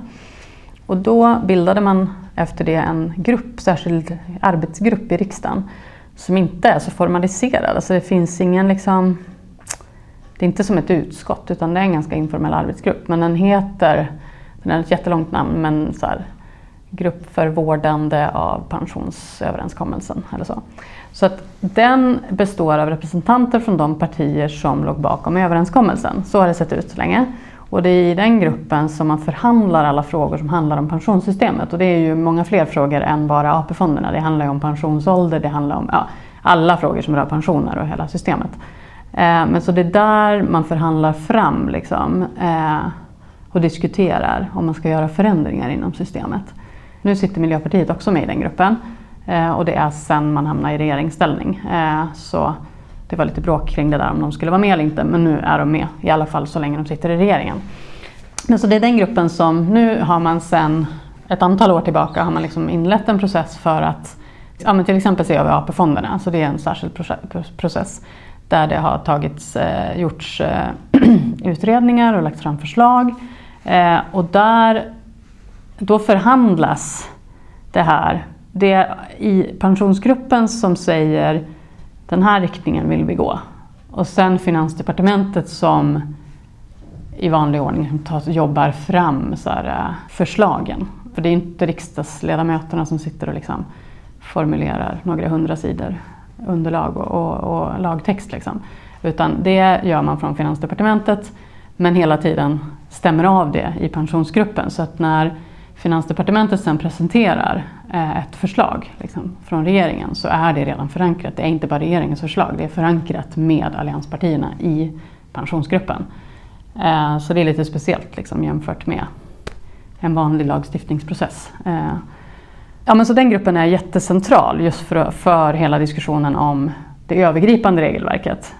Och då bildade man efter det en grupp, särskild arbetsgrupp i riksdagen som inte är så formaliserad. Alltså det finns ingen liksom, det är inte som ett utskott utan det är en ganska informell arbetsgrupp. Men den heter, den har ett jättelångt namn, men så här, Grupp för vårdande av pensionsöverenskommelsen eller så. Så att den består av representanter från de partier som låg bakom överenskommelsen. Så har det sett ut så länge. Och det är i den gruppen som man förhandlar alla frågor som handlar om pensionssystemet. Och det är ju många fler frågor än bara AP-fonderna. Det handlar ju om pensionsålder, det handlar om ja, alla frågor som rör pensioner och hela systemet. Eh, men så det är där man förhandlar fram liksom, eh, och diskuterar om man ska göra förändringar inom systemet. Nu sitter Miljöpartiet också med i den gruppen eh, och det är sen man hamnar i regeringsställning. Eh, så det var lite bråk kring det där om de skulle vara med eller inte, men nu är de med. I alla fall så länge de sitter i regeringen. Men så det är den gruppen som, nu har man sen ett antal år tillbaka har man liksom inlett en process för att ja, men till exempel se över AP-fonderna. Så det är en särskild process där det har tagits, eh, gjorts eh, <clears throat> utredningar och lagts fram förslag. Eh, och där, då förhandlas det här. Det är i pensionsgruppen som säger den här riktningen vill vi gå. Och sen Finansdepartementet som i vanlig ordning tar, jobbar fram så här, eh, förslagen. För det är inte riksdagsledamöterna som sitter och liksom formulerar några hundra sidor underlag och, och, och lagtext. Liksom. Utan det gör man från Finansdepartementet men hela tiden stämmer av det i pensionsgruppen. Så att när Finansdepartementet sen presenterar eh, ett förslag liksom, från regeringen så är det redan förankrat. Det är inte bara regeringens förslag, det är förankrat med allianspartierna i pensionsgruppen. Eh, så det är lite speciellt liksom, jämfört med en vanlig lagstiftningsprocess. Eh, Ja, men så den gruppen är jättecentral just för, för hela diskussionen om det övergripande regelverket.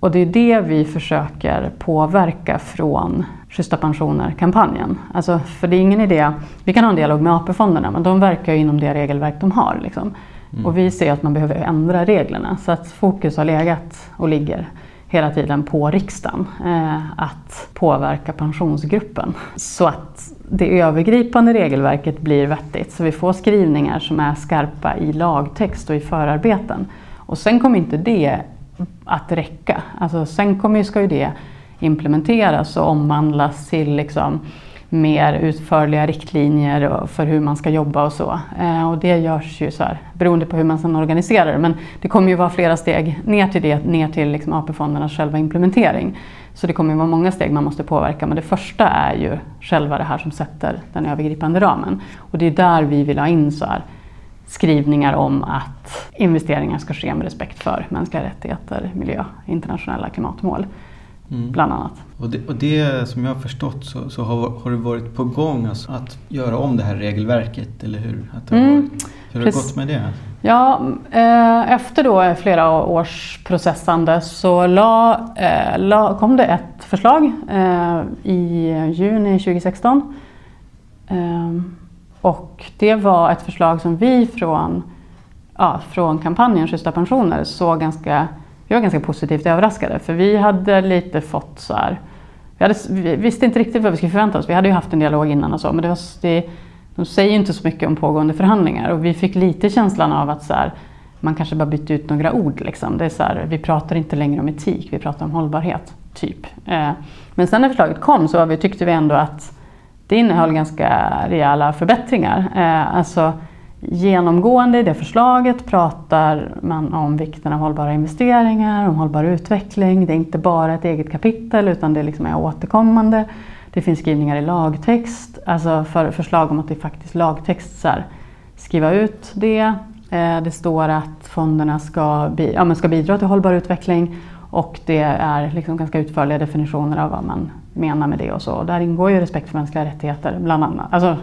Och det är det vi försöker påverka från Schyssta pensioner-kampanjen. Alltså, för det är ingen idé, vi kan ha en dialog med AP-fonderna men de verkar ju inom det regelverk de har. Liksom. Mm. Och vi ser att man behöver ändra reglerna så att fokus har legat och ligger hela tiden på riksdagen eh, att påverka pensionsgruppen. Så att det övergripande regelverket blir vettigt. Så vi får skrivningar som är skarpa i lagtext och i förarbeten. Och sen kommer inte det att räcka. Alltså, sen kommer, ska ju det implementeras och omvandlas till liksom mer utförliga riktlinjer för hur man ska jobba och så. Eh, och det görs ju så här, beroende på hur man sen organiserar det. Men det kommer ju vara flera steg ner till det, ner till liksom AP-fondernas själva implementering. Så det kommer ju vara många steg man måste påverka. Men det första är ju själva det här som sätter den övergripande ramen. Och det är där vi vill ha in så här, skrivningar om att investeringar ska ske med respekt för mänskliga rättigheter, miljö, internationella klimatmål. Mm. Bland annat. Och det, och det som jag har förstått så, så har, har det varit på gång alltså, att göra om det här regelverket, eller hur? Att det mm. varit, hur har det gått med det? Ja, eh, efter då flera års processande så la, eh, la, kom det ett förslag eh, i juni 2016. Eh, och det var ett förslag som vi från, ja, från kampanjen Schyssta pensioner såg ganska vi var ganska positivt överraskade för vi hade lite fått så här, vi, hade, vi visste inte riktigt vad vi skulle förvänta oss. Vi hade ju haft en dialog innan och så men det var, det, de säger inte så mycket om pågående förhandlingar och vi fick lite känslan av att så här, man kanske bara bytte ut några ord. Liksom. Det är så här, vi pratar inte längre om etik, vi pratar om hållbarhet. typ. Eh, men sen när förslaget kom så vi, tyckte vi ändå att det innehöll ganska rejäla förbättringar. Eh, alltså, Genomgående i det förslaget pratar man om vikten av hållbara investeringar, om hållbar utveckling. Det är inte bara ett eget kapitel utan det liksom är återkommande. Det finns skrivningar i lagtext, alltså för förslag om att det faktiskt lagtext så här, skriva ut det. Eh, det står att fonderna ska, ja, ska bidra till hållbar utveckling och det är liksom ganska utförliga definitioner av vad man menar med det och så. Och där ingår ju respekt för mänskliga rättigheter bland annat. Alltså,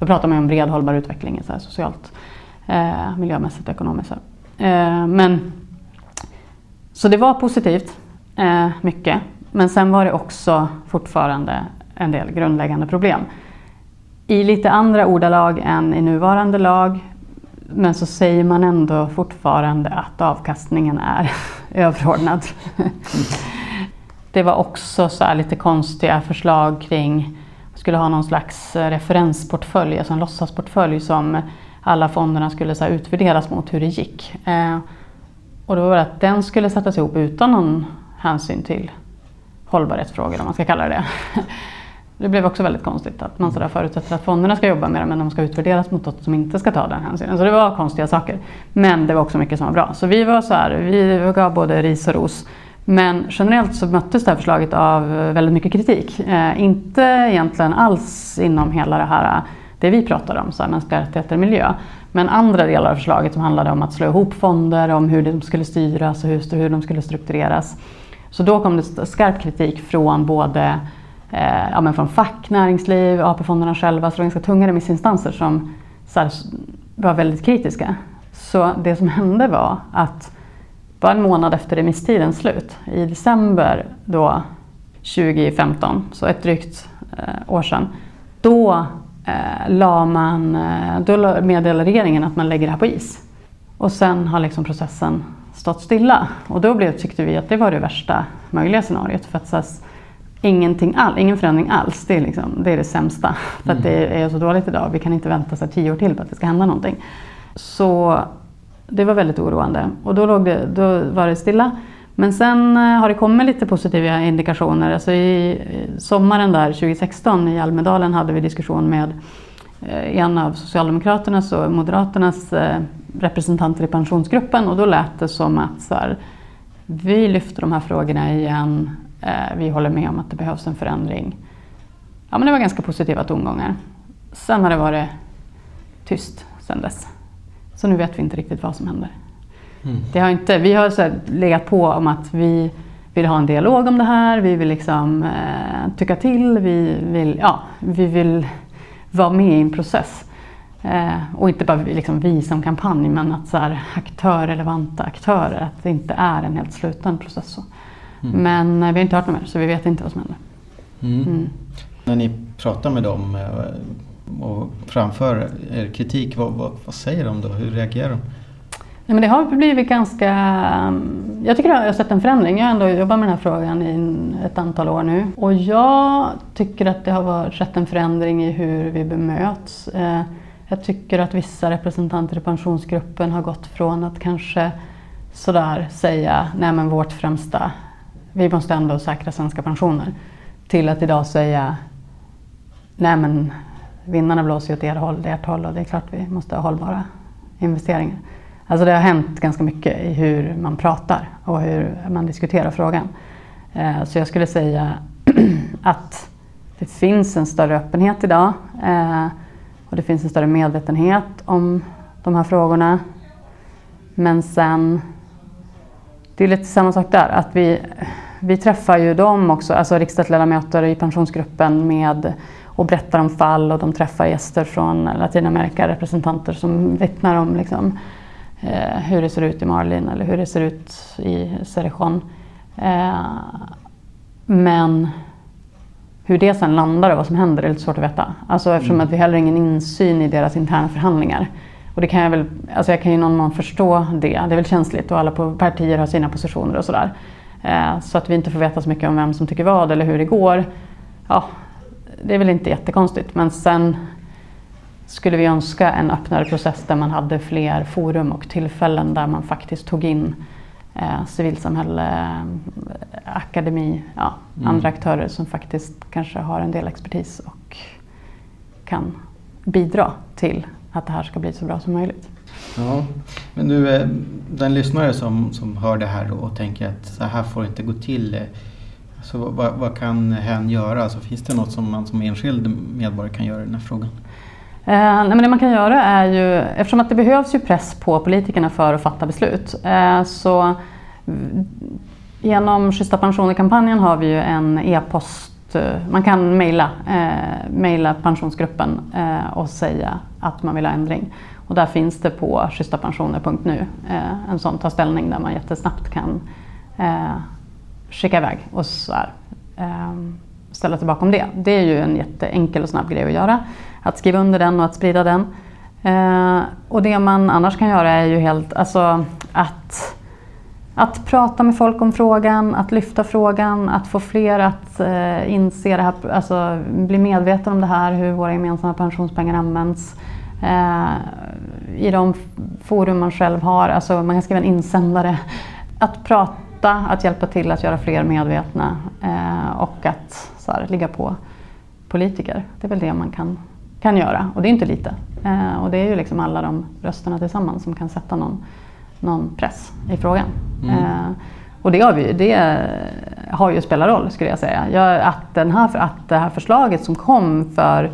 då pratar man ju om bred hållbar utveckling så här, socialt, eh, miljömässigt och ekonomiskt. Eh, men, så det var positivt, eh, mycket. Men sen var det också fortfarande en del grundläggande problem. I lite andra ordalag än i nuvarande lag men så säger man ändå fortfarande att avkastningen är <laughs> överordnad. Det var också så lite konstiga förslag kring skulle ha någon slags eh, referensportfölj, alltså en låtsasportfölj som alla fonderna skulle så utvärderas mot hur det gick. Eh, och då var det att den skulle sättas ihop utan någon hänsyn till hållbarhetsfrågor om man ska kalla det det. <laughs> Det blev också väldigt konstigt att man sådär förutsätter att fonderna ska jobba med det men de ska utvärderas mot något som inte ska ta den hänsynen. Så det var konstiga saker. Men det var också mycket som var bra. Så vi var så här, vi gav både ris och ros. Men generellt så möttes det här förslaget av eh, väldigt mycket kritik. Eh, inte egentligen alls inom hela det här eh, det vi pratar om, så här, mänskliga rättigheter och miljö. Men andra delar av förslaget som handlade om att slå ihop fonder, om hur de skulle styras och hur, hur de skulle struktureras. Så då kom det skarp kritik från både eh, ja, men från fack, näringsliv, AP-fonderna själva, så det var ganska tunga remissinstanser som så här, var väldigt kritiska. Så det som hände var att bara en månad efter remisstidens slut, i december då 2015, så ett drygt eh, år sedan, då eh, la man, eh, då meddelade regeringen att man lägger det här på is. Och sen har liksom processen stått stilla. Och då blev, tyckte vi att det var det värsta möjliga scenariot. För att så här, ingenting all, ingen förändring alls, det är, liksom, det, är det sämsta. För att det är så dåligt idag. Vi kan inte vänta så tio år till på att det ska hända någonting. Så det var väldigt oroande. Och då, låg det, då var det stilla. Men sen eh, har det kommit lite positiva indikationer. Alltså I eh, sommaren där 2016 i Almedalen hade vi diskussion med eh, en av Socialdemokraternas och Moderaternas representanter i pensionsgruppen och då lät det som att så här, vi lyfter de här frågorna igen. Vi håller med om att det behövs en förändring. Ja, men det var ganska positiva tongångar. Sen har det varit tyst sen dess. Så nu vet vi inte riktigt vad som händer. Mm. Det har inte, vi har så legat på om att vi vill ha en dialog om det här, vi vill liksom, eh, tycka till, vi vill, ja, vi vill vara med i en process. Eh, och inte bara liksom vi som kampanj men att så här, aktör, relevanta aktörer, att det inte är en helt sluten process. Mm. Men eh, vi har inte hört något mer så vi vet inte vad som händer. Mm. mm. När ni pratar med dem eh, och framför er kritik, vad, vad, vad säger de då? Hur reagerar de? Nej, men det har blivit ganska... Mm, jag tycker att jag har sett en förändring. Jag har ändå jobbat med den här frågan i ett antal år nu. Och jag tycker att det har skett en förändring i hur vi bemöts. Eh, jag tycker att vissa representanter i pensionsgruppen har gått från att kanske sådär säga, nej men vårt främsta, vi måste ändå säkra svenska pensioner. Till att idag säga, nej men vinnarna blåser ju åt ert håll, det ert håll och det är klart vi måste ha hållbara investeringar. Alltså det har hänt ganska mycket i hur man pratar och hur man diskuterar frågan. Eh, så jag skulle säga <clears throat> att det finns en större öppenhet idag eh, och det finns en större medvetenhet om de här frågorna. Men sen, det är lite samma sak där, att vi, vi träffar ju dem också, alltså riksdagsledamöter i pensionsgruppen med och berättar om fall och de träffar gäster från Latinamerika, representanter som vittnar om liksom, eh, hur det ser ut i Marlin eller hur det ser ut i Cerrejón. Eh, men hur det sen landar och vad som händer är lite svårt att veta. Alltså eftersom mm. att vi heller ingen insyn i deras interna förhandlingar. Och det kan jag väl, alltså jag kan ju någon mån förstå det. Det är väl känsligt och alla partier har sina positioner och sådär. Eh, så att vi inte får veta så mycket om vem som tycker vad eller hur det går. Ja, det är väl inte jättekonstigt. Men sen skulle vi önska en öppnare process där man hade fler forum och tillfällen där man faktiskt tog in eh, civilsamhälle, akademi, ja, mm. andra aktörer som faktiskt kanske har en del expertis och kan bidra till att det här ska bli så bra som möjligt. Ja, men nu eh, den lyssnare som, som hör det här och tänker att så här får det inte gå till. Så vad, vad kan hen göra? Alltså, finns det något som man som enskild medborgare kan göra i den här frågan? Eh, men det man kan göra är ju, eftersom att det behövs ju press på politikerna för att fatta beslut, eh, så genom Schyssta pensioner-kampanjen har vi ju en e-post, eh, man kan mejla, eh, mejla pensionsgruppen eh, och säga att man vill ha ändring. Och där finns det på schysstapensioner.nu eh, en sån ta ställning där man jättesnabbt kan eh, skicka iväg och så här, ehm, ställa sig bakom det. Det är ju en jätteenkel och snabb grej att göra att skriva under den och att sprida den. Eh, och det man annars kan göra är ju helt, alltså att, att prata med folk om frågan, att lyfta frågan, att få fler att eh, inse det här, alltså bli medvetna om det här, hur våra gemensamma pensionspengar används. Eh, I de forum man själv har, alltså man kan skriva en insändare. Att prata, att hjälpa till att göra fler medvetna eh, och att så här, ligga på politiker. Det är väl det man kan kan göra. Och det är inte lite. Eh, och det är ju liksom alla de rösterna tillsammans som kan sätta någon, någon press i frågan. Mm. Eh, och det har, vi, det har ju spelat roll skulle jag säga. Jag, att, den här, att det här förslaget som kom för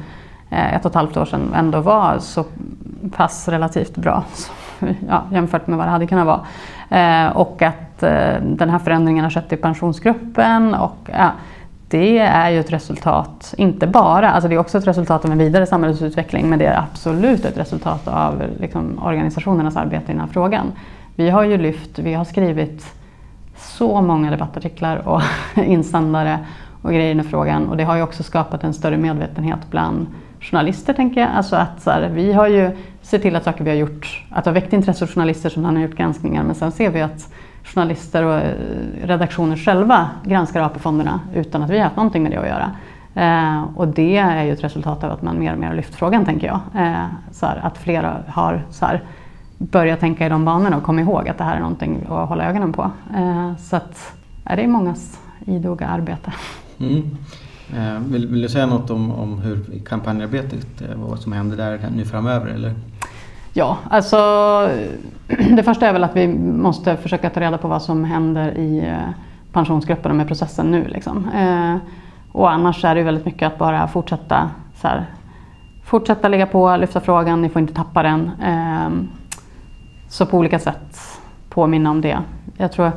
eh, ett och ett halvt år sedan ändå var så pass relativt bra <laughs> ja, jämfört med vad det hade kunnat vara. Eh, och att eh, den här förändringen har skett i pensionsgruppen. Och, ja, det är ju ett resultat, inte bara, alltså det är också ett resultat av en vidare samhällsutveckling men det är absolut ett resultat av liksom, organisationernas arbete i den här frågan. Vi har ju lyft, vi har skrivit så många debattartiklar och <laughs> insändare och grejer i den frågan och det har ju också skapat en större medvetenhet bland journalister tänker jag. Alltså att så här, vi har ju sett till att saker vi har gjort, att det har väckt intresse hos journalister som har gjort granskningar men sen ser vi att journalister och eh, redaktioner själva granskar AP-fonderna utan att vi har haft någonting med det att göra. Eh, och det är ju ett resultat av att man mer och mer har lyft frågan tänker jag. Eh, så här, att flera har så här, börjat tänka i de banorna och kommit ihåg att det här är någonting att hålla ögonen på. Eh, så att, är det är mångas idoga arbete. Mm. Eh, vill, vill, du säga något om, om hur kampanjarbetet, eh, vad som händer där nu framöver? Eller? Ja, alltså <clears throat> det första är väl att vi måste försöka ta reda på vad som händer i eh, pensionsgrupperna med processen nu. Liksom. Eh, och annars är det väldigt mycket att bara fortsätta så här, fortsätta ligga på, lyfta frågan, ni får inte tappa den. Eh, så på olika sätt påminna om det. Jag tror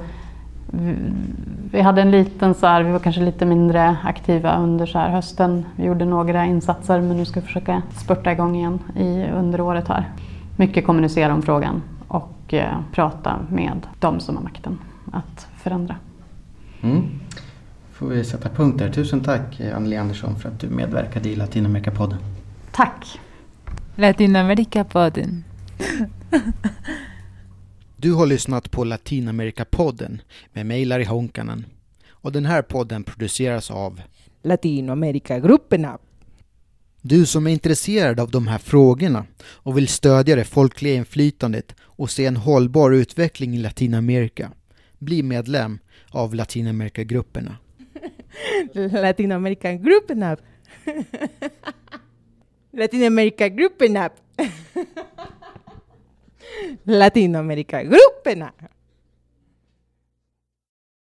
vi hade en liten så här, vi var kanske lite mindre aktiva under så här hösten. Vi gjorde några insatser men nu ska vi försöka spurta igång igen i, under året här. Mycket kommunicera om frågan och eh, prata med de som har makten att förändra. Mm. får vi sätta punkt där. Tusen tack Anneli Andersson för att du medverkade i Latinamerikapodden. Tack! Latinamerikapodden. <laughs> Du har lyssnat på Latinamerikapodden med mig Larry Honkanen. Och den här podden produceras av Latinamerikagrupperna. Du som är intresserad av de här frågorna och vill stödja det folkliga inflytandet och se en hållbar utveckling i Latinamerika. Bli medlem av Latinamerikagrupperna. <laughs> Latinamerikagrupperna. <laughs> Latinamerikagrupperna. <laughs> Latinamerikagrupperna!